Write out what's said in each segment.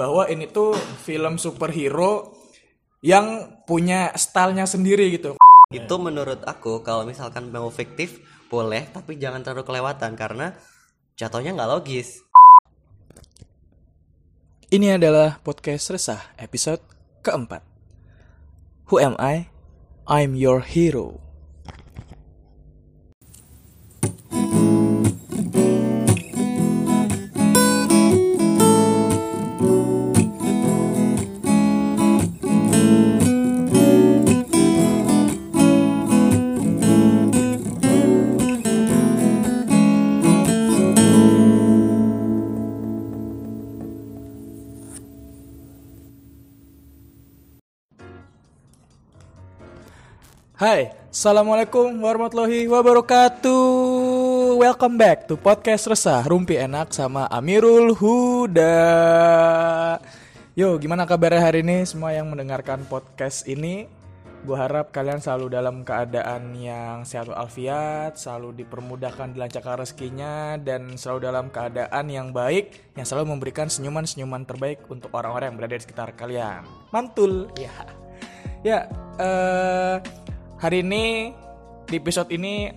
bahwa ini tuh film superhero yang punya stylenya sendiri gitu. Itu menurut aku kalau misalkan mau fiktif boleh tapi jangan terlalu kelewatan karena jatuhnya nggak logis. Ini adalah podcast resah episode keempat. Who am I? I'm your hero. Hai, Assalamualaikum warahmatullahi wabarakatuh. Welcome back to Podcast Resah Rumpi Enak sama Amirul Huda. Yo, gimana kabarnya hari ini? Semua yang mendengarkan podcast ini Gue harap kalian selalu dalam keadaan yang sehat walafiat Selalu dipermudahkan dilancarkan rezekinya Dan selalu dalam keadaan yang baik Yang selalu memberikan senyuman-senyuman terbaik Untuk orang-orang yang berada di sekitar kalian. Mantul. Ya, ya eh hari ini di episode ini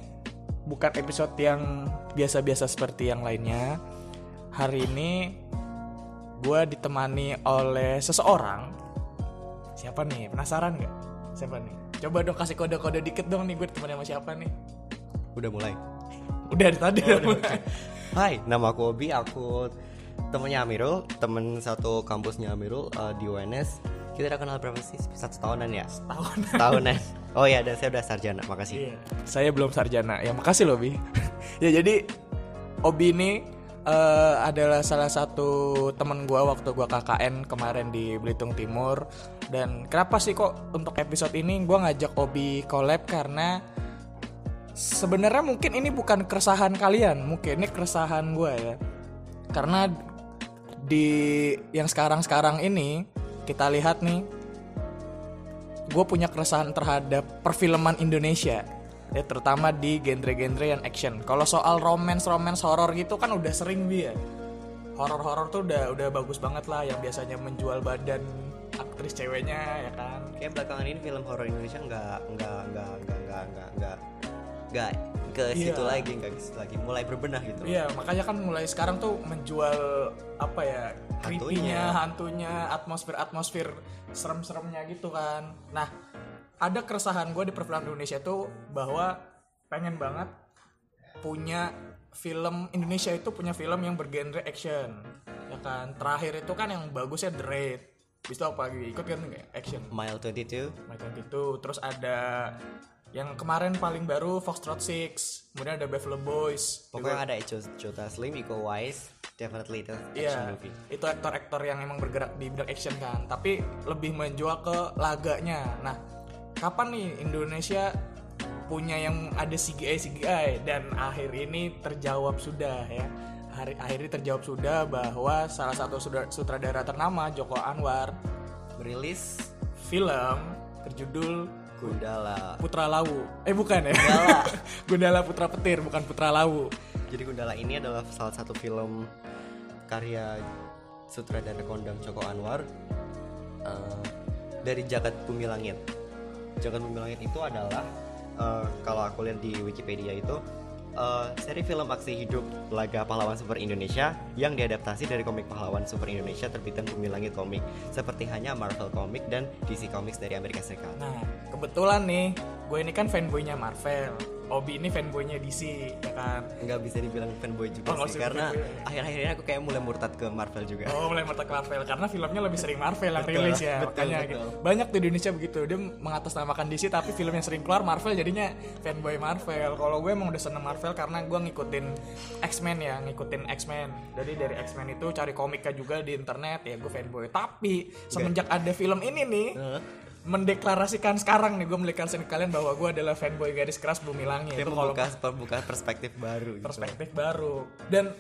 bukan episode yang biasa-biasa seperti yang lainnya. Hari ini gue ditemani oleh seseorang. Siapa nih? Penasaran nggak? Siapa nih? Coba dong kasih kode-kode dikit dong nih gue ditemani sama siapa nih? Udah mulai. Udah dari tadi. Hai, nama aku Obi, aku temennya Amirul, temen satu kampusnya Amirul uh, di UNS. Kita udah kenal berapa sih? Satu tahunan ya? Tahun. Tahunan. Oh iya, dan saya udah sarjana. Makasih. Iya. Saya belum sarjana. Ya makasih loh Bi. ya jadi Obi ini eh, adalah salah satu temen gua waktu gua KKN kemarin di Belitung Timur. Dan kenapa sih kok untuk episode ini gua ngajak Obi collab karena sebenarnya mungkin ini bukan keresahan kalian, mungkin ini keresahan gua ya. Karena di yang sekarang-sekarang ini kita lihat nih gue punya keresahan terhadap perfilman Indonesia ya terutama di genre-genre yang action. Kalau soal romance romance horror gitu kan udah sering dia ya. horror-horror tuh udah udah bagus banget lah yang biasanya menjual badan aktris ceweknya ya kan. Kayak belakangan ini film horror Indonesia nggak nggak nggak nggak nggak nggak nggak ke situ Iya. lagi nggak ke situ lagi mulai berbenah gitu. Iya, makanya kan mulai sekarang tuh menjual apa ya creepy-nya, hantunya, atmosfer-atmosfer serem-seremnya gitu kan. Nah, ada keresahan gue di perfilman Indonesia tuh bahwa pengen banget punya film Indonesia itu punya film yang bergenre action, ya kan. Terakhir itu kan yang bagusnya The Raid. Bisa apa lagi? Ikut kan? Action. Mile 22 Macam itu. Terus ada yang kemarin paling baru Foxtrot 6 kemudian ada Buffalo Boys Pokoknya ada Echo Jota Slim, Iko Wise, definitely itu action Iya, movie. itu aktor-aktor yang emang bergerak di bidang action kan, tapi lebih menjual ke laganya. Nah, kapan nih Indonesia punya yang ada CGI CGI dan akhir ini terjawab sudah ya. Hari akhir ini terjawab sudah bahwa salah satu sutradara ternama Joko Anwar Merilis film berjudul Gundala. Putra Lawu. Eh bukan ya? Gundala. Gundala Putra Petir bukan Putra Lawu. Jadi Gundala ini adalah salah satu film karya sutradara kondang Joko Anwar eh, dari Jagat Bumi Langit. Jagat Bumi Langit itu adalah eh, kalau aku lihat di Wikipedia itu eh, seri film aksi hidup laga pahlawan super Indonesia yang diadaptasi dari komik pahlawan super Indonesia terbitan Bumi Langit komik seperti hanya Marvel Comic dan DC Comics dari Amerika Serikat. Nah, kebetulan nih, gue ini kan fanboynya Marvel. Obi ini fanboynya DC, ya kan? nggak bisa dibilang fanboy juga Oh, sih karena fanboy, ya. akhir-akhir ini aku kayak mulai murtad ke Marvel juga. Oh, mulai mata ke Marvel karena filmnya lebih sering Marvel yang rilis ya. betul, Makanya betul. gitu. Banyak di Indonesia begitu. Dia mengatasnamakan DC tapi film yang sering keluar Marvel jadinya fanboy Marvel. Kalau gue emang udah seneng Marvel karena gue ngikutin X-Men ya, ngikutin X-Men. Jadi dari X-Men itu cari komiknya juga di internet ya gue fanboy. Tapi semenjak ada film ini nih. Mendeklarasikan sekarang nih gue mendeklarasikan ke kalian bahwa gue adalah fanboy garis keras bumi langit. Itu kalau membuka membuka perspektif baru gitu. perspektif baru dan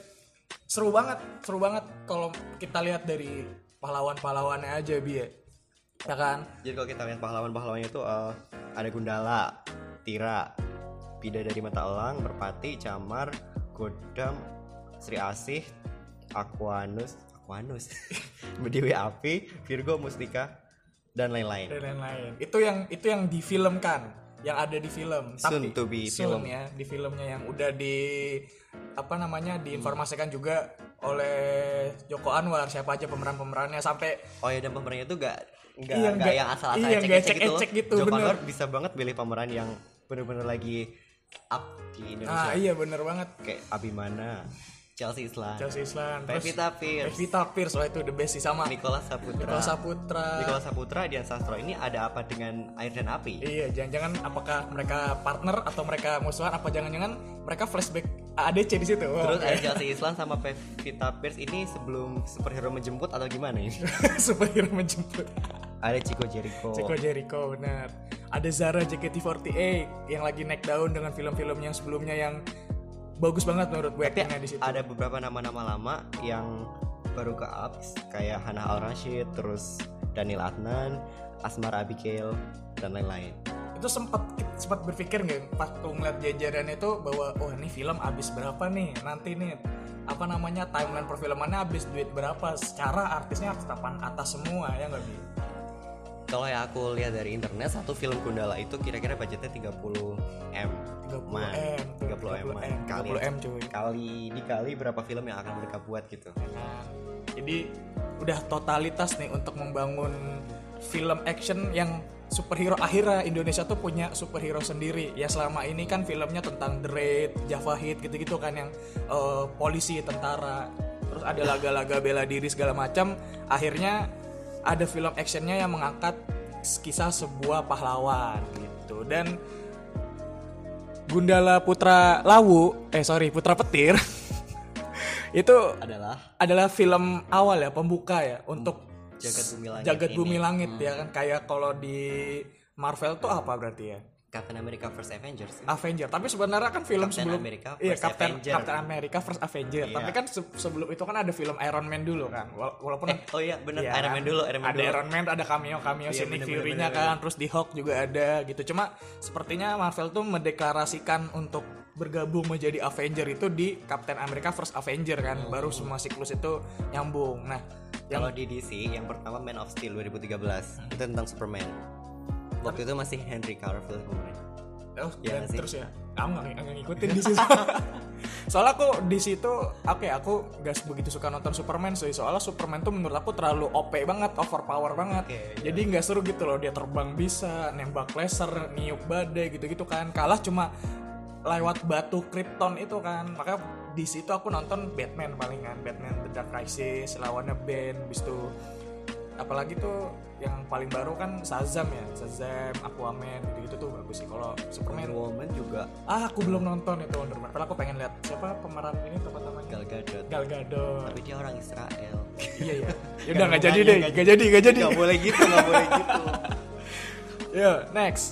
seru banget seru banget kalau kita lihat dari pahlawan-pahlawannya aja bi ya Ya kan Jadi kalau kita lihat pahlawan-pahlawannya itu eh, ada Gundala, Tira, Bidadari Mata Elang, Merpati, Camar, Godam, Sri Asih, Aquanus, Aquanus Dewi Api Virgo Mustika dan lain-lain dan lain-lain itu yang itu yang difilmkan yang ada di film Soon to be soon film. ya di filmnya yang udah di apa namanya diinformasikan juga oleh Joko Anwar siapa aja pemeran-pemerannya sampai Oh ya dan pemerannya tuh gak nggak Iya, nggak nggak- yang asal-asal iya, ecek-ecek gitu. ecek-ecek gitu, Joko bener. Anwar bisa banget pilih pemeran yang bener-bener lagi up di Indonesia. ah iya bener banget Kayak Abimana, Chelsea Islan, Chelsea Islan Pevita Pierce, Pevita Pierce wah itu the best sih sama Nicholas Saputra. Nicholas Saputra Nicholas Saputra Dian Sastro ini ada apa dengan air dan api? Iya, jangan-jangan apakah mereka partner atau mereka musuhan? Apa jangan-jangan mereka flashback ADC di situ? Wah, Terus ada Chelsea Islan sama Pevita Pierce ini sebelum superhero menjemput atau gimana ini? superhero menjemput. ada Chico Jericho. Chico Jericho, benar. Ada Zara JKT48 yang lagi naik daun dengan film-filmnya sebelumnya yang bagus banget menurut gue actingnya di situ. ada beberapa nama-nama lama yang baru ke ups kayak Hana Al Rashid, terus Daniel Adnan, Asmara Abigail dan lain-lain. Itu sempat sempat berpikir nggak pas tuh ngeliat jajaran itu bahwa oh ini film habis berapa nih nanti nih apa namanya timeline perfilmannya habis duit berapa secara artisnya harus papan atas semua ya nggak Kalau yang aku lihat dari internet satu film Gundala itu kira-kira budgetnya 30 m. 30 Man, M, 30 m. man. 30 Kali M cuy. kali dikali berapa film yang akan mereka buat gitu. Nah, jadi udah totalitas nih untuk membangun film action yang superhero akhirnya Indonesia tuh punya superhero sendiri ya selama ini kan filmnya tentang The Raid, Java Hit gitu-gitu kan yang eh, polisi tentara terus ada laga-laga bela diri segala macam akhirnya ada film actionnya yang mengangkat kisah sebuah pahlawan gitu. Dan Gundala Putra Lawu eh sorry Putra Petir itu Adalah? adalah film awal ya pembuka ya untuk Jagat Bumi Langit Jagat. Bumi Langit ya kan. Kayak kalau di Marvel tuh apa berarti ya Captain America First Avengers. Avenger tapi sebenarnya kan film Captain sebelum America iya First Captain Avenger. Captain America First Avenger Iya. tapi kan se- sebelum itu kan ada film Iron Man dulu kan Wala- walaupun Eh, oh iya bener Iya Iron kan? Man dulu, Iron Man ada dulu. Iron Man ada cameo cameo Iya, si Nick bener, bener, Fury-nya bener, kan terus di Hulk juga ada gitu cuma sepertinya Marvel tuh mendeklarasikan untuk bergabung menjadi Avenger itu di Captain America First Avenger kan Hmm. baru semua siklus itu nyambung nah yang Kalau di DC yang pertama Man of Steel 2013 itu tentang Superman. Waktu itu masih Henry Cavill kemarin. Oh, Iya dan terus ya. Aku nggak nggak ngikutin di situ. soalnya aku di situ, oke aku gak begitu suka nonton Superman sih. Soalnya Superman tuh menurut aku terlalu OP banget, overpower banget. Oke, iya. Jadi nggak seru gitu loh. Dia terbang bisa, nembak laser, niup badai gitu-gitu kan. Kalah cuma lewat batu Krypton itu kan. Maka di situ aku nonton Batman palingan, Batman The Dark Crisis, lawannya Ben, bis itu apalagi tuh yang paling baru kan Shazam ya Shazam Aquaman gitu-gitu tuh bagus sih. Kalau Superman. Wonder Woman juga. Ah aku belum nonton itu Wonder Woman. Padahal aku pengen lihat siapa pemeran ini teman namanya? Gal Gadot. Gal Gadot. Tapi dia orang Israel. iya ya ya udah nggak jadi deh nggak jadi nggak jadi. Gak boleh gitu, gak boleh gitu. ya next.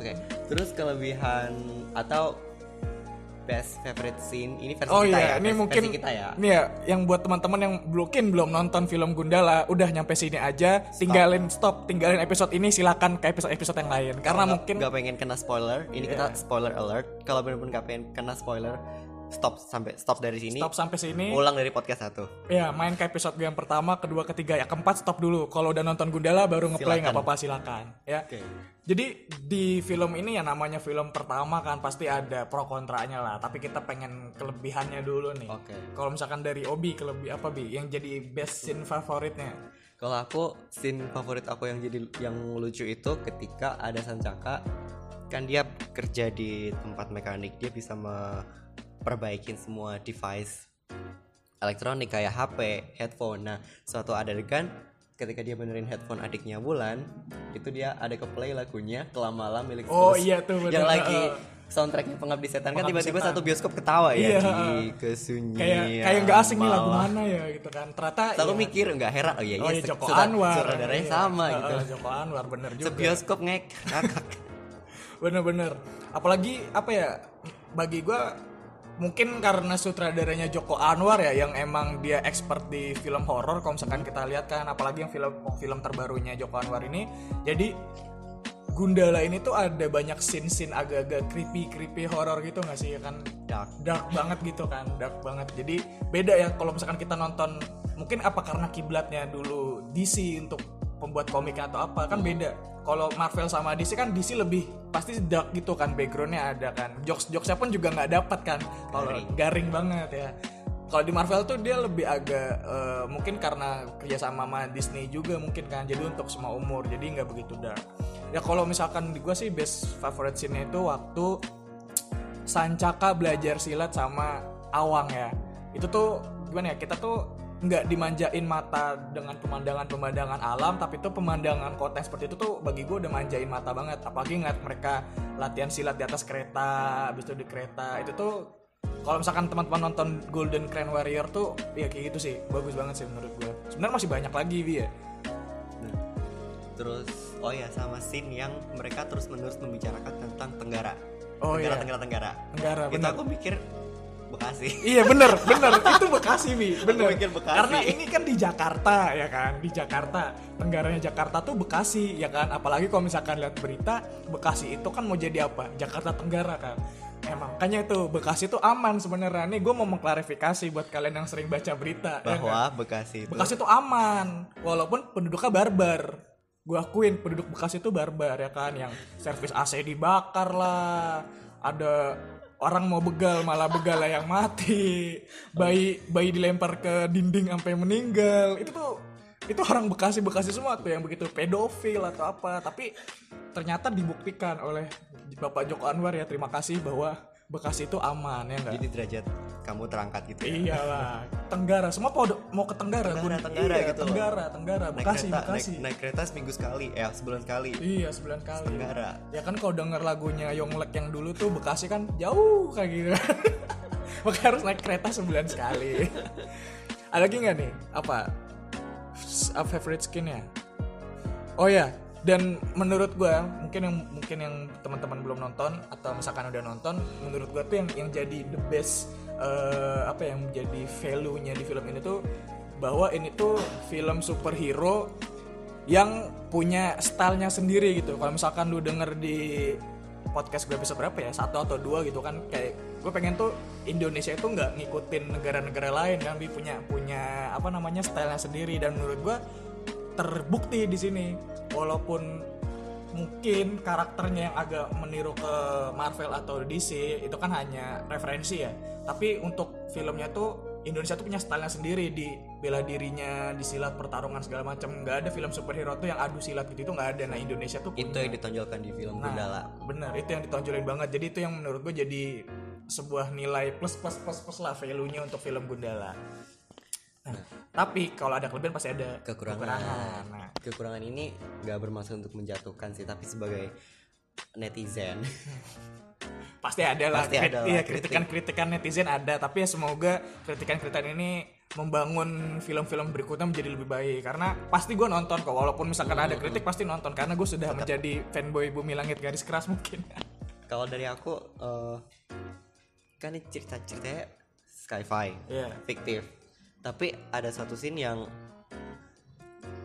Oke, terus kelebihan atau best favorite scene ini versi Oh kita iya, ya, ini versi mungkin kita ya. Ini ya, yang buat teman-teman yang mungkin belum nonton film Gundala, udah nyampe sini aja, tinggalin stop, tinggalin episode ini silakan ke episode-episode yang lain. Karena Nggak- mungkin nggak pengen kena spoiler, ini Iya. kita spoiler alert. Kalau bener-bener nggak pengen kena spoiler, stop sampai stop dari sini. stop sampai sini. Ulang dari podcast satu. Ya, main ke episode yang pertama, kedua, ketiga, ya keempat stop dulu. Kalau udah nonton Gundala baru ngeplay nggak apa-apa silakan. Ya. Oke. Jadi di film ini ya namanya film pertama kan pasti ada pro kontranya lah. Tapi kita pengen kelebihannya dulu nih. Oke. Kalau misalkan dari Obi kelebih apa bi? Yang jadi best scene favoritnya? Kalau aku scene favorit aku yang jadi yang lucu itu ketika ada Sancaka kan dia kerja di tempat mekanik dia bisa memperbaikin semua device elektronik kayak HP, headphone. Nah, suatu adegan ketika dia benerin headphone adiknya Bulan, itu dia ada ke play lagunya Kelamalam milik Oh, iya tuh, bener. Yang lagi soundtracknya Pengabdi Setan kan tiba-tiba satu bioskop ketawa Iya, ya di kesunyian. Kayak kayak nggak asing nih lagu mana ya gitu kan. Ternyata Selalu ya, mikir nggak heran oh iya Oh iya iya Joko Anwar. Sutradaranya Iya. sama Heeh, gitu. Joko Anwar bener juga. Sebioskop ngek. Bener-bener. Apalagi apa ya? Bagi gua mungkin karena sutradaranya Joko Anwar ya yang emang dia expert di film horor kalau misalkan kita lihat kan apalagi yang film film terbarunya Joko Anwar ini. Jadi Gundala ini tuh ada banyak scene-scene agak-agak creepy-creepy horor gitu nggak sih ya kan? Dark. dark banget gitu kan dark banget. Jadi beda ya kalau misalkan kita nonton mungkin apa karena kiblatnya dulu DC untuk pembuat komiknya atau apa kan beda. Kalau Marvel sama DC kan DC lebih pasti dark gitu kan backgroundnya ada kan. Jokes jokesnya pun juga nggak dapat kan kalau Garing. garing banget ya. Kalau di Marvel tuh dia lebih agak eh, mungkin karena kerjasama sama Disney juga mungkin kan jadi untuk semua umur jadi nggak begitu dark. Ya kalau misalkan di gue sih best favorite scene itu waktu Sancaka belajar silat sama Awang ya. Itu tuh gimana ya kita tuh nggak dimanjain mata dengan pemandangan-pemandangan alam tapi itu pemandangan kota seperti itu tuh bagi gue udah manjain mata banget apalagi ngeliat mereka latihan silat di atas kereta habis itu di kereta itu tuh kalau misalkan teman-teman nonton Golden Crown Warrior tuh ya kayak gitu sih bagus banget sih menurut gue sebenarnya masih banyak lagi bi ya Nah, terus oh ya sama scene yang mereka terus menerus membicarakan tentang Tenggara. Oh, Tenggara, iya. Tenggara, Tenggara. Tenggara, Itu aku mikir Bekasi. Iya bener bener. Itu Bekasi bi bener. mikir Bekasi. karena ini kan di Jakarta ya kan? Di Jakarta tenggaranya Jakarta tuh Bekasi ya kan? Apalagi kalau misalkan lihat berita Bekasi itu kan mau jadi apa? Jakarta Tenggara kan? Emang makanya itu Bekasi itu aman sebenarnya. Nih gue mau mengklarifikasi buat kalian yang sering baca berita ya kan? Bahwa Bekasi itu Bekasi itu aman walaupun penduduknya barbar. Gue akuin penduduk Bekasi itu barbar ya kan? Yang servis AC dibakar lah ada orang mau begal malah begal yang mati. Bayi bayi dilempar ke dinding sampai meninggal. Itu tuh itu orang Bekasi Bekasi semua tuh yang begitu pedofil atau apa. Tapi ternyata dibuktikan oleh Bapak Joko Anwar ya. Terima kasih bahwa Bekasi itu aman ya enggak jadi derajat kamu terangkat gitu ya. Iyalah, Tenggara. Semua mau mau ke Tenggara. Tenggara, Gun- Tenggara iya, gitu loh. Tenggara, Tenggara. Naik Bekasi, kereta, Bekasi. Naik, naik kereta seminggu sekali, eh sebulan sekali. Iya, sebulan kali. Tenggara. Ya kan kalau denger lagunya Yonglek yang dulu tuh Bekasi kan jauh kayak gitu. Makanya harus naik kereta sebulan sekali. Ada lagi nggak nih? Apa? Uh, favorite skinnya? Oh ya, dan menurut gua mungkin yang mungkin yang teman-teman belum nonton atau misalkan udah nonton, menurut gua tuh yang yang jadi the best eh, apa yang menjadi value-nya di film ini tuh bahwa ini tuh film superhero yang punya stylenya sendiri gitu. Kalau misalkan lu denger di podcast gue episode berapa ya? Satu atau dua gitu kan. Kayak gue pengen tuh Indonesia itu nggak ngikutin negara-negara lain kan? Dia punya punya apa namanya stylenya sendiri. Dan menurut gue terbukti di sini. Walaupun mungkin karakternya yang agak meniru ke Marvel atau DC itu kan hanya referensi ya. Tapi untuk filmnya tuh Indonesia tuh punya stylenya sendiri di bela dirinya di silat pertarungan segala macam. Nggak ada film superhero tuh yang adu silat gitu itu nggak ada. Nah Indonesia tuh Itu punya. yang ditonjolkan di film Nah, Gundala. bener itu yang ditonjolin banget. Jadi itu yang menurut gue jadi sebuah nilai plus plus plus plus lah value nya untuk film Gundala nah, tapi kalau ada kelebihan pasti ada Kekurangan. nah Kekurangan ini nggak bermaksud untuk menjatuhkan sih, tapi sebagai netizen. pasti ada lah Pasti ada iya kritik. kritikan-kritikan netizen ada tapi ya semoga kritikan-kritikan ini membangun film-film berikutnya menjadi lebih baik karena pasti gue nonton kok walaupun misalkan ada kritik pasti nonton karena gue sudah menjadi fanboy bumi langit garis keras mungkin Kalau dari aku, eh, kan ini cerita-ceritanya sci-fi, Iya. fiktif. Tapi ada satu scene yang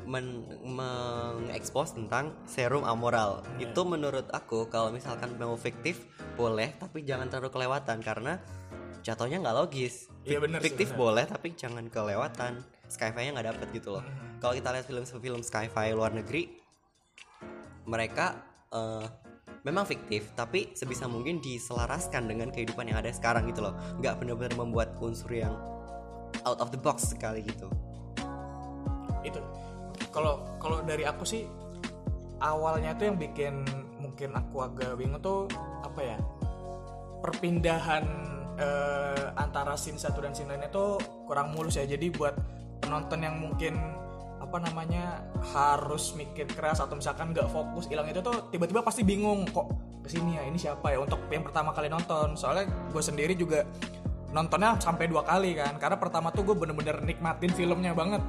men mengekspos tentang serum amoral. Iya. Itu menurut aku kalau misalkan mau fiktif boleh, tapi jangan terlalu kelewatan karena jatuhnya nggak logis. Iya, bener fiktif bener. boleh, tapi jangan kelewatan. Sci-fi-nya nggak dapet gitu loh. Mm-hmm. Kalau kita lihat film-film sci-fi luar negeri, mereka eh, memang fiktif tapi sebisa mungkin diselaraskan dengan kehidupan yang ada sekarang gitu loh nggak benar-benar membuat unsur yang out of the box sekali gitu. Itu. Kalau kalau dari aku sih awalnya tuh yang bikin mungkin aku agak bingung tuh apa ya? Perpindahan eh, antara scene satu dan scene lainnya tuh kurang mulus ya. Jadi buat penonton yang mungkin apa namanya harus mikir keras atau misalkan nggak fokus hilang itu tuh tiba-tiba pasti bingung kok ke sini ya? Ini siapa ya? Untuk yang pertama kali nonton. Soalnya gue sendiri juga nontonnya sampai dua kali kan. Karena pertama tuh gue bener-bener nikmatin filmnya banget.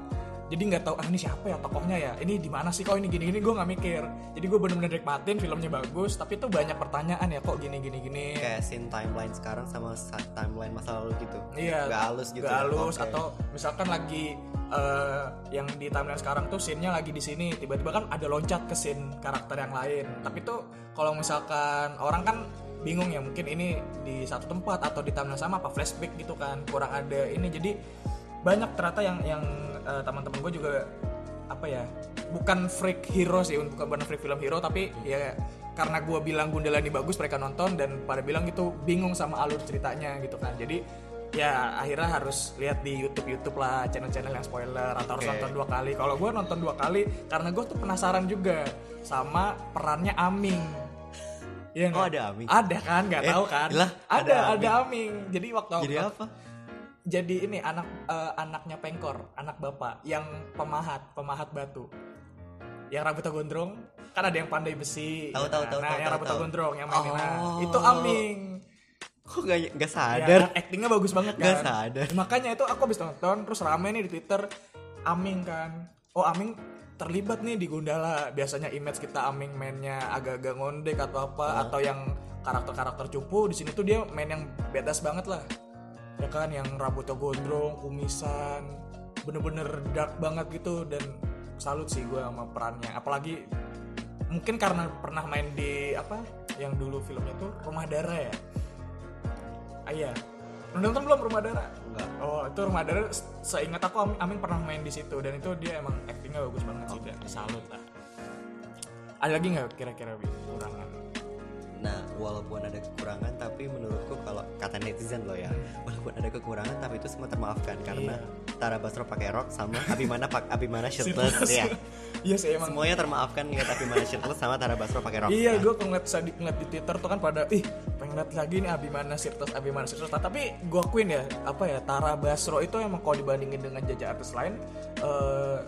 Jadi nggak tahu ah ini siapa ya tokohnya ya? Ini di mana sih kok ini gini gini gue nggak mikir. Jadi gue bener-bener nikmatin filmnya bagus tapi tuh banyak pertanyaan ya kok gini gini gini? Kayak scene timeline sekarang sama sa- timeline masa lalu gitu. Iya, nggak halus gitu nggak ya? halus Oke. atau misalkan lagi eh, yang di timeline sekarang tuh scene-nya lagi di sini, tiba-tiba kan ada loncat ke scene karakter yang lain. Tapi tuh kalau misalkan orang kan bingung ya mungkin ini di satu tempat atau di timeline sama apa flashback gitu kan kurang ada ini. Jadi banyak ternyata yang yang eh, teman-teman gue juga apa ya bukan freak hero sih bukan bukan freak film hero tapi ya karena gue bilang Gundala ini bagus mereka nonton dan pada bilang gitu bingung sama alur ceritanya gitu kan. Jadi ya akhirnya harus lihat di YouTube YouTube lah channel-channel yang spoiler atau harus Oke. nonton dua kali. Kalau gue nonton dua kali karena gue tuh penasaran juga sama perannya Aming Iya Oh, ada Aming? Ada kan, nggak Eh, tahu kan? lah, ada, ada ada Aming. Jadi waktu Jadi apa? jadi ini anak eh, anaknya pengkor anak bapak yang pemahat pemahat batu yang rambutnya gondrong kan ada yang pandai besi Tahu, ya tahu, kan? tahu, nah tahu, yang rambutnya tahu. gondrong yang mainin nah, Oh. itu aming Kok gak, gak ya, sadar? kan? actingnya bagus banget kan Nggak sadar. makanya itu aku habis nonton terus rame nih di twitter aming kan oh aming terlibat nih di Gundala. Biasanya image kita aming mainnya agak-agak ngondek atau apa atau yang karakter-karakter cupu di sini tuh dia main yang badass banget lah. Ya kan yang rambutnya gondrong kumisan bener-bener dark banget gitu dan salut sih gue sama perannya. Apalagi mungkin karena pernah main di apa yang dulu filmnya tuh Rumah Dara ya? Ah, iya nonton belum Rumah Dara? Enggak. Oh itu Rumah Dara se- seingat aku Amin, Amin pernah main di situ dan itu dia emang actingnya bagus banget sih dan salut lah. Ada lagi nggak kira-kira kekurangan? Nah, walaupun ada kekurangan, tapi menurutku kalau kata netizen lo ya, walaupun ada kekurangan, tapi itu semua termaafkan karena Tara Basro pakai rok sama Abimana pak Abimana shirtless ya. Iya sih emang. Semuanya termaafkan lihat Abimana shirtless sama Tara Basro pakai rok. Iya, Nah, gue ngeliat, sadi- ngeliat di Twitter tuh kan pada, ih pengen liat lagi nih Abimana Sirtus, Abimana. Nah, tapi gue akuin ya, apa ya, Tara Basro itu emang kalau dibandingin dengan jajak artis lain, eh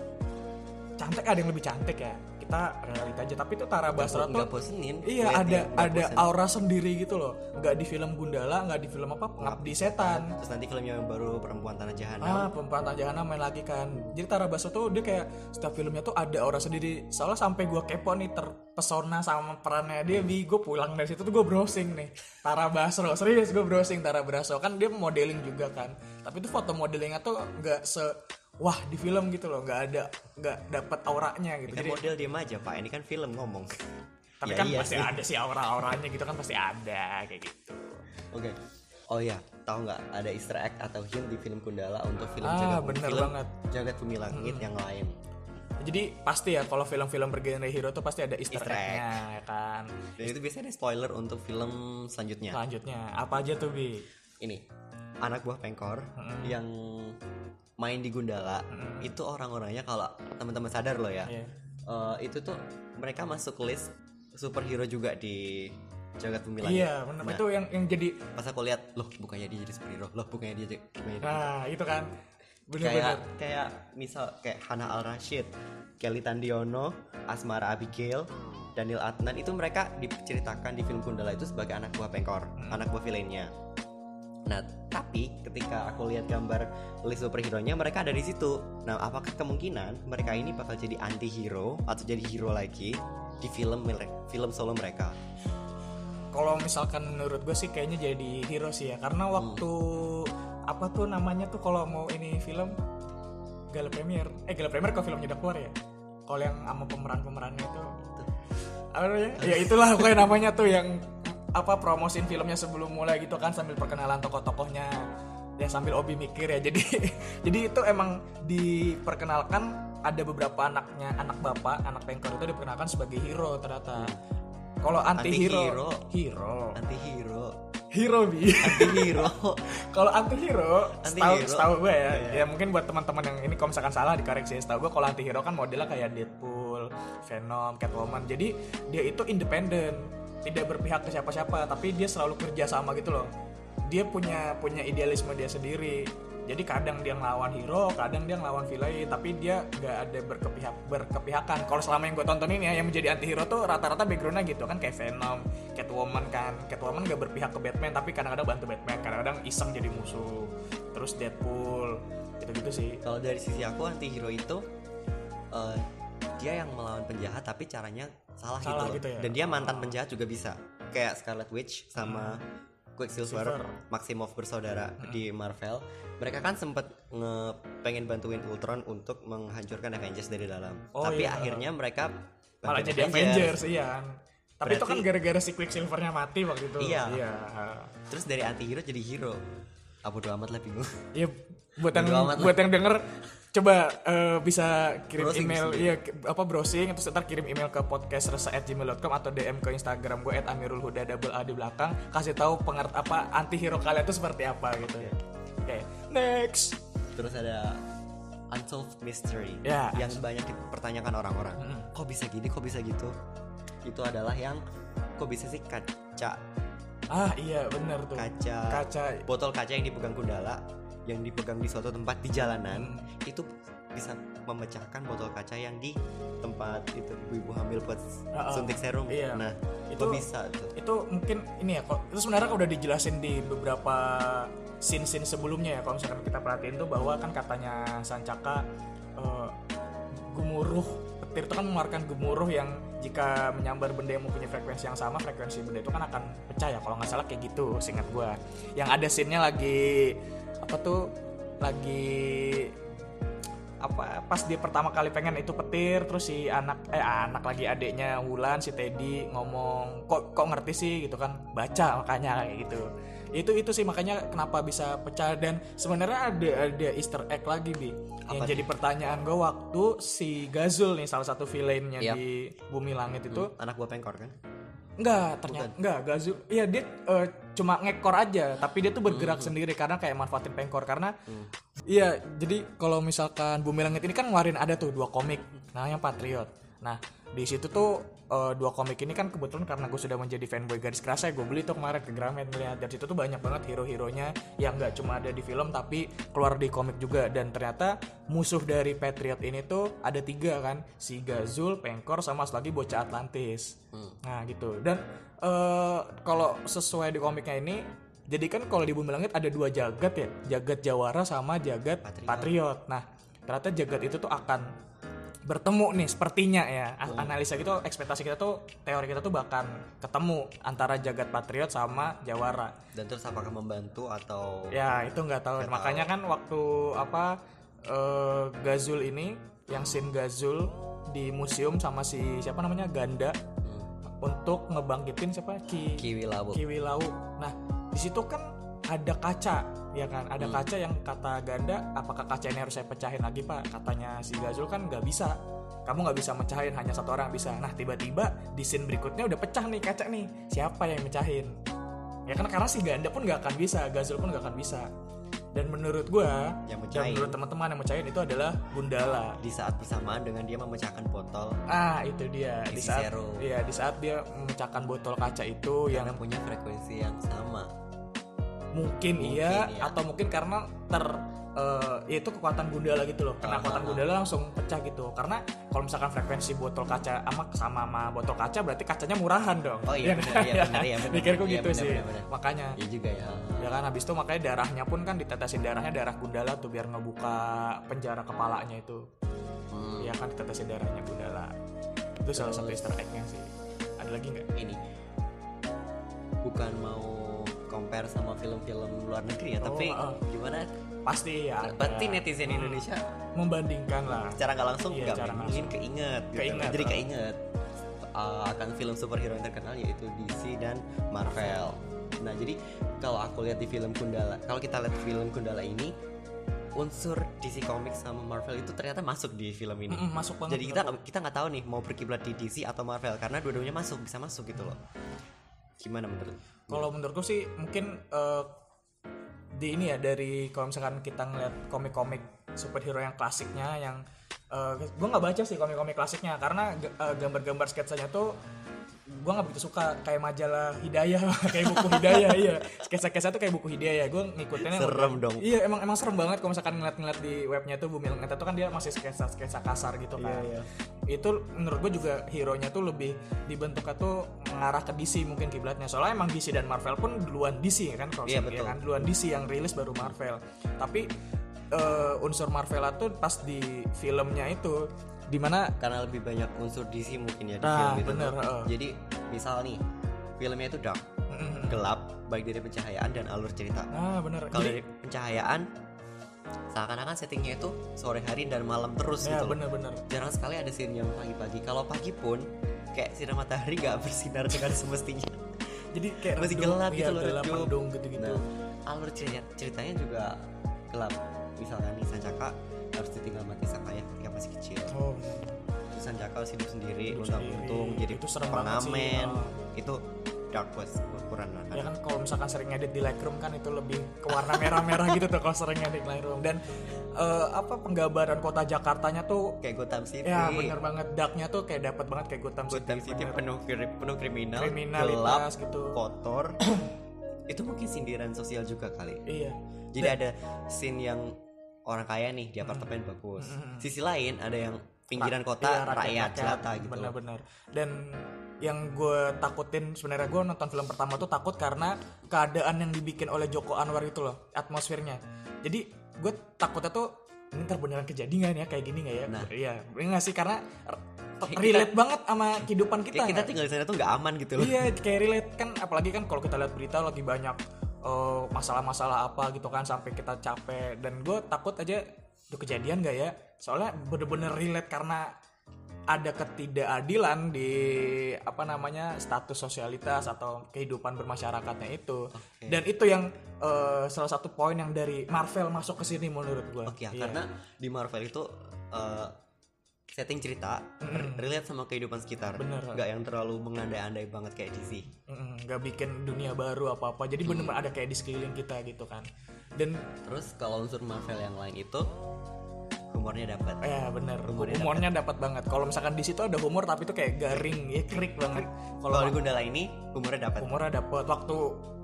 cantik ada yang lebih cantik ya. Kita realita aja. Tapi itu Tara Basro tuh nggak bosenin. Iya ada ada bosen. aura sendiri gitu loh. Nggak di film Gundala, nggak di film apa Pengabdi Setan. Terus nanti filmnya yang baru Perempuan Tanah Jahanam. Ah, perempuan Jahanam main lagi kan. Jadi Tara Basro tuh dia kayak setiap filmnya tuh ada aura sendiri. Soalnya sampai gua kepo nih terpesona sama perannya dia. Bi, gue pulang dari situ tuh gue browsing nih. Tara Basro, serius gue browsing Tara Basro. Kan dia modeling juga kan. Tapi itu foto modelingnya tuh nggak se wah di film gitu loh. Nggak ada nggak dapat auranya gitu. Kan Jadi model diem aja pak, ini kan film ngomong. tapi Ya kan iya pasti sih. ada sih aura-auranya gitu kan pasti ada kayak gitu. Oke. Oh ya, tahu nggak ada Easter egg atau hint di film Gundala untuk film Ah, jagat bener film banget. jagat bumi langit yang lain. Jadi pasti ya kalau film-film bergenre hero tuh pasti ada Easter, Easter egg. egg-nya ya kan. Dan itu biasanya ada spoiler untuk film selanjutnya. Selanjutnya apa aja tuh Bi? Ini anak buah pengkor yang main di Gundala itu orang-orangnya kalau teman-teman sadar loh ya, Iya. eh, itu tuh mereka masuk list superhero juga di jagat bumi langit. Iya benar. Nah, itu yang yang jadi pas aku lihat loh bukannya dia jadi superhero? Loh bukannya dia jadi- bukannya dia nah itu kan. Kayak bener-bener kayak misal kayak Hana Al Rashid, Kelly Tandiono, Asmara Abigail, Daniel Adnan itu mereka diceritakan di film Gundala itu sebagai anak buah pengkor, anak buah villainnya. Nah, tapi ketika aku lihat gambar list superhero-nya mereka ada di situ. Nah, apakah kemungkinan mereka ini bakal jadi anti hero atau jadi hero lagi di film film solo mereka? kalau misalkan menurut gue sih kayaknya jadi hero sih ya. Karena waktu apa tuh namanya tuh kalau mau ini film? Gala premier. Eh gala premier kalau filmnya udah keluar ya? Kalau yang sama pemeran pemerannya itu apa namanya? Ya itulah kayak namanya tuh yang apa promosin filmnya sebelum mulai gitu kan sambil perkenalan tokoh-tokohnya. Ya sambil obi mikir ya. Jadi jadi itu emang diperkenalkan ada beberapa anaknya anak bapak anak pengkor itu diperkenalkan sebagai hero ternyata. Kalau anti hero hero. Anti hero, hero bi. Anti hero. kalau anti hero setahu Anti-hero. setahu gue ya. Iya. ya mungkin buat teman-teman yang ini kalau misalkan salah dikoreksi setahu gue kalau anti hero kan modelnya kayak Deadpool, Venom, Catwoman. Jadi dia itu independen tidak berpihak ke siapa-siapa tapi dia selalu kerja sama gitu loh. Dia punya punya idealisme dia sendiri. Jadi kadang dia ngelawan hero kadang dia ngelawan villain tapi dia nggak ada berkepihak berkepihakan. Kalau selama yang gue tontonin ya yang menjadi anti hero tuh rata-rata backgroundnya gitu kan kayak Venom, Catwoman kan. Catwoman nggak berpihak ke Batman tapi kadang-kadang bantu Batman. Kadang-kadang iseng jadi musuh. Terus Deadpool gitu-gitu sih. Kalau dari sisi aku anti hero itu eh, dia yang melawan penjahat tapi caranya salah, Salah gitu, gitu ya? Dan dia mantan penjahat juga bisa. Kayak Scarlet Witch sama Quicksilver, Silver. Maximoff bersaudara di Marvel. Mereka kan sempet nge pengen bantuin Ultron untuk menghancurkan Avengers dari dalam. Oh, tapi iya. akhirnya mereka malah jadi Avengers iya tapi itu kan Berarti- gara-gara si Quicksilvernya mati waktu itu Iya. iya Terus dari anti hero jadi hero. Apa bodo amat lah bingung. Iya, buat yang buat yang denger coba eh, bisa kirim Browsing email sendiri. iya ki- apa browsing terus ntar kirim email ke podcastresah@gmail.com atau DM ke Instagram gue @amirulhuda double a di belakang kasih tahu pengert apa anti hero kalian itu seperti apa gitu ya. Oke, next. Terus ada unsolved mystery Ya. yang banyak dipertanyakan orang-orang. Kok bisa gini? Kok bisa gitu? Itu adalah yang kok bisa sih kaca Ah, iya bener tuh. kaca Kaca. botol kaca yang dipegang Gundala yang dipegang di suatu tempat di jalanan itu bisa memecahkan botol kaca yang di tempat itu ibu-ibu hamil buat ah. suntik serum. Iya. Nah, Itu- bisa tuh. itu mungkin ini ya kok itu sebenarnya udah dijelasin di beberapa scene-scene sebelumnya ya kalau misalkan kita perhatiin tuh bahwa kan katanya Sancaka eh, gemuruh petir itu kan mengeluarkan gemuruh yang jika menyambar benda yang mempunyai frekuensi yang sama frekuensi benda itu kan akan pecah ya kalau nggak salah kayak gitu seingat gua. Yang ada scene-nya lagi apa tuh lagi apa pas dia pertama kali pengen itu petir terus si anak eh anak lagi adiknya Wulan si Teddy ngomong kok kok ngerti sih? Gitu kan. Baca makanya kayak gitu itu itu sih makanya kenapa bisa pecah dan sebenarnya ada ada Easter egg lagi bi yang Apa jadi pertanyaan gue waktu si Gazul nih salah satu villainnya Yap. di Bumi Langit itu Anak buah pengkor kan? Enggak, ternyata enggak Gazul. Iya dia eh, cuma ngekor aja, tapi dia tuh Hmm. bergerak sendiri karena kayak manfaatin pengkor karena Iya, jadi kalau misalkan Bumi Langit ini kan ngeluarin ada tuh dua komik, namanya Patriot. Nah, di situ tuh eh, dua komik ini kan kebetulan karena gue sudah menjadi fanboy garis kerasa, gue beli tuh kemarin ke Gramet melihat dari situ tuh banyak banget hero-heronya yang nggak cuma ada di film tapi keluar di komik juga dan ternyata musuh dari Patriot ini tuh ada tiga kan, si Gazul, Pengkor sama lagi bocah Atlantis. Nah gitu dan eh, kalau sesuai di komiknya ini jadi kan kalau di Bumi Langit ada dua jagat ya, jagat Jawara sama jagat Patriot. Patriot. Nah, ternyata jagat itu tuh akan bertemu nih sepertinya ya. A- Analisa gitu, ekspektasi kita tuh, teori kita tuh bahkan ketemu antara jagat Patriot sama Jawara. Dan terus apakah membantu atau Ya, itu nggak tahu. Makanya kan waktu apa eh, Gazul ini yang scene Gazul di museum sama si siapa namanya Ganda untuk ngebangkitin siapa Ki kiwi labu? kiwi lauk. Nah, di situ kan ada kaca, ya kan? Ada kaca yang kata ganda, apakah kaca ini harus saya pecahin lagi pak? Katanya si Gazul kan nggak bisa. Kamu nggak bisa mecahin hanya satu orang bisa. Nah, tiba-tiba di scene berikutnya udah pecah nih kaca nih. Siapa yang mecahin? Ya kan karena si ganda pun nggak akan bisa, Gazul pun nggak akan bisa. Dan menurut gua, Yang dan menurut teman-teman yang mecahin itu adalah Gundala. Di saat bersamaan dengan dia memecahkan botol Ah, itu dia. Di saat, iya, di saat dia memecahkan botol kaca itu yang karena punya frekuensi yang sama. Mungkin, Mungkin, iya ya. atau mungkin karena ter ya itu kekuatan Gundala gitu loh. Kena Ah, kekuatan. Gundala langsung pecah gitu. Karena kalau misalkan frekuensi botol kaca sama sama sama botol kaca berarti kacanya murahan dong. Oh iya, Iya benar, kan? iya, benar, iya, benar. mikirku Iya, gitu benar, sih. makanya. Iya juga ya. ya kan habis itu makanya darahnya pun kan ditetesin darahnya darah Gundala tuh biar ngebuka penjara kepalanya itu. Hmm, ya kan ditetesin darahnya Gundala. Itu salah satu Easter egg-nya sih. Ada lagi nggak? Ini. Bukan mau compare sama film-film luar negeri ya, tapi ah. gimana? pasti ya. Berarti netizen Indonesia membandingkan lah secara nggak langsung Iya, nggak mungkin keinget, gitu. Keinget, jadi keinget uh, akan film superhero yang terkenal yaitu DC dan Marvel. Nah jadi kalau aku lihat di film Gundala, kalau kita lihat film Gundala ini unsur DC Comics sama Marvel itu ternyata masuk di film ini. Masuk banget Jadi kita nggak- kita nggak tahu nih mau berkiblat di DC atau Marvel karena dua-duanya masuk bisa masuk gitu loh. Gimana menurut? Kalau menurutku sih mungkin eh, di ini ya dari kalau misalkan kita ngeliat komik-komik superhero yang klasiknya yang gue nggak baca sih komik-komik klasiknya karena eh, gambar-gambar sketsanya tuh gue nggak begitu suka kayak majalah Hidayah kayak buku Hidayah iya. Sketsa-sketsa tuh kayak buku Hidayah gue ngikutinnya Serem dong. iya emang emang serem banget kalau misalkan ngeliat-ngeliat di webnya tuh Bumi Langit itu kan dia masih sketsa-sketsa kasar gitu kan. Iya, itu menurut gue juga hero nya tuh lebih dibentuknya tuh mengarah ke DC mungkin kiblatnya. Soalnya emang DC dan Marvel pun duluan DC kan kalau Iya, betul. kan? Duluan DC yang rilis baru Marvel. Tapi eh, unsur Marvel tuh pas di filmnya itu di mana Karena lebih banyak unsur DC mungkin ya di Nah, film itu. bener, heeh. Jadi misal nih filmnya itu dark, gelap baik dari pencahayaan dan alur cerita. nah bener Kalau dari pencahayaan seakan-akan settingnya itu sore hari dan malam terus ya gitu loh. bener-bener Jarang sekali ada scene yang pagi-pagi. Kalau pagi pun kayak sinar matahari nggak bersinar dengan semestinya. jadi kayak Masih redup, gelap iya, gitu loh, gelap mendung gitu-gitu Nah, alur ceritanya, ceritanya juga gelap. Misalkan nih Sancaka harus ditinggal mati sang ayah masih kecil. Oh. Terus Sanjaka harus hidup sendiri Hidup luntang sendiri. untung jadi Itu serem banget sih, pengamen. Oh. itu dark west ukuran anak ya kan kalau misalkan sering ngedit di Lightroom kan itu lebih ke warna merah-merah gitu tuh kalau sering ngedit Lightroom. Dan eh, apa penggambaran kota Jakartanya tuh kayak Gotham City. Ya bener banget. Darknya tuh kayak dapat banget kayak Gotham, Gotham City bener. penuh penuh kriminal gelap kriminalitas gitu. kotor. Itu mungkin sindiran sosial juga kali. Iya. Jadi ada scene yang orang kaya nih di apartemen bagus. Sisi lain ada yang pinggiran kota Iya, rakyat, jelata gitu. Bener-bener dan yang gue takutin sebenarnya gue nonton film pertama tuh takut karena keadaan yang dibikin oleh Joko Anwar itu loh atmosfernya. Jadi gue takutnya tuh ini ntar beneran kejadian ya kayak gini nggak ya? Nah. iya ini nggak sih? Karena relate banget sama kehidupan kita kayak kita tinggal di sana tuh nggak aman gitu loh. Iya, kayak relate kan apalagi kan kalau kita lihat berita lagi banyak eh, masalah-masalah apa gitu kan sampai kita capek. Dan gue takut aja itu kejadian gak ya? Soalnya bener-bener relate karena ada ketidakadilan di apa namanya status sosialitas atau kehidupan bermasyarakatnya itu. Dan itu yang eh, salah satu poin yang dari Marvel masuk ke sini menurut gue Oke ya, karena di Marvel itu eh, setting cerita relate sama kehidupan sekitar. Bener. nggak yang terlalu mengandai-andai banget kayak DC Mm, nggak bikin dunia baru apa-apa. Jadi bener-bener ada kayak di sekeliling kita gitu kan. Dan terus kalau unsur Marvel yang lain itu humornya dapat Ya bener, Humornya humornya dapat banget. Kalau misalkan di situ ada humor tapi itu kayak garing, ya krik banget. kalau di Gundala ini humornya dapat humornya dapat waktu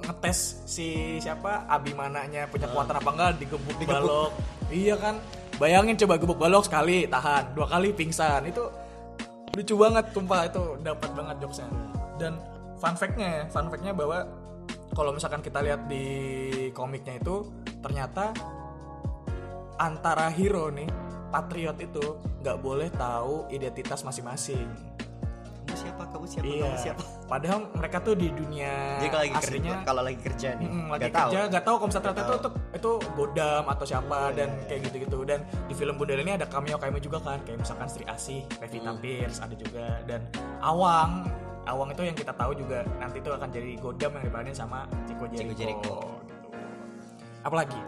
ngetes si siapa Abimananya punya kekuatan apa enggak digebuk, balok. Iya kan? Bayangin coba gebuk balok sekali tahan, dua kali pingsan. Itu lucu banget tumpah itu dapat banget jokesnya. Dan fun fact-nya ya, fun fact-nya bahwa kalau misalkan kita lihat di komiknya itu ternyata antara hero nih patriot itu nggak boleh tahu identitas masing-masing. Kamu siapa Iya. kamu siapa Padahal mereka tuh di dunia jadi kalau lagi kerja aslinya kalau lagi kerja nih mm, lagi nggak tahu kerja nggak tahu kalau misalnya ternyata itu, itu itu godam atau siapa Iya, dan kayak gitu-gitu dan di film Bundel ini ada cameo cameo juga kan kayak misalkan Sri Asih, Pevita Hmm. Pierce ada juga dan Awang Awang itu yang kita tahu juga nanti itu akan jadi godam yang diperanin sama Chico Jericho, Jericho. gitu. Apalagi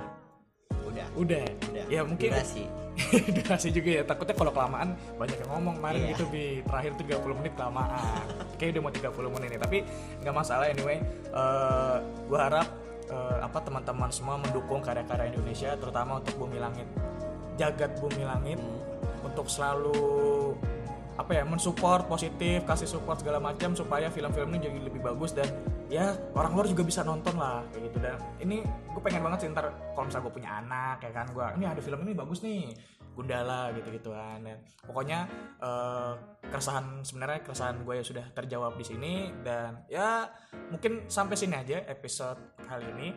udah. Udah. Udah. Ya mungkin durasi. Durasi juga ya. Takutnya kalau kelamaan banyak yang ngomong kemarin Iya. gitu bi. Terakhir 30 menit kelamaan. Kayak udah mau 30 menit nih. Tapi nggak masalah anyway. Eh gue harap eh, apa teman-teman semua mendukung karya-karya Indonesia terutama untuk Bumi Langit. Jagat Bumi Langit. Untuk selalu apa ya mensupport positif kasih support segala macam supaya film-film ini jadi lebih bagus dan ya orang luar juga bisa nonton lah kayak gitu dan ini gue pengen banget sih ntar kalau misalnya gue punya anak ya kan gue ini ada film ini bagus nih Gundala gitu gituan dan pokoknya eh, keresahan sebenarnya keresahan gue ya sudah terjawab di sini dan ya mungkin sampai sini aja episode kali ini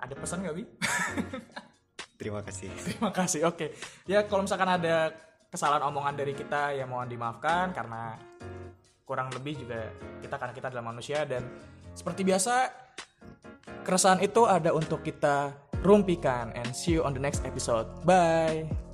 ada pesan gak bi? terima kasih Terima kasih. Oke. Ya kalau misalkan ada kesalahan omongan dari kita ya mohon dimaafkan karena kurang lebih juga kita karena kita adalah manusia dan seperti biasa keresahan itu ada untuk kita rumpikan and see you on the next episode. Bye.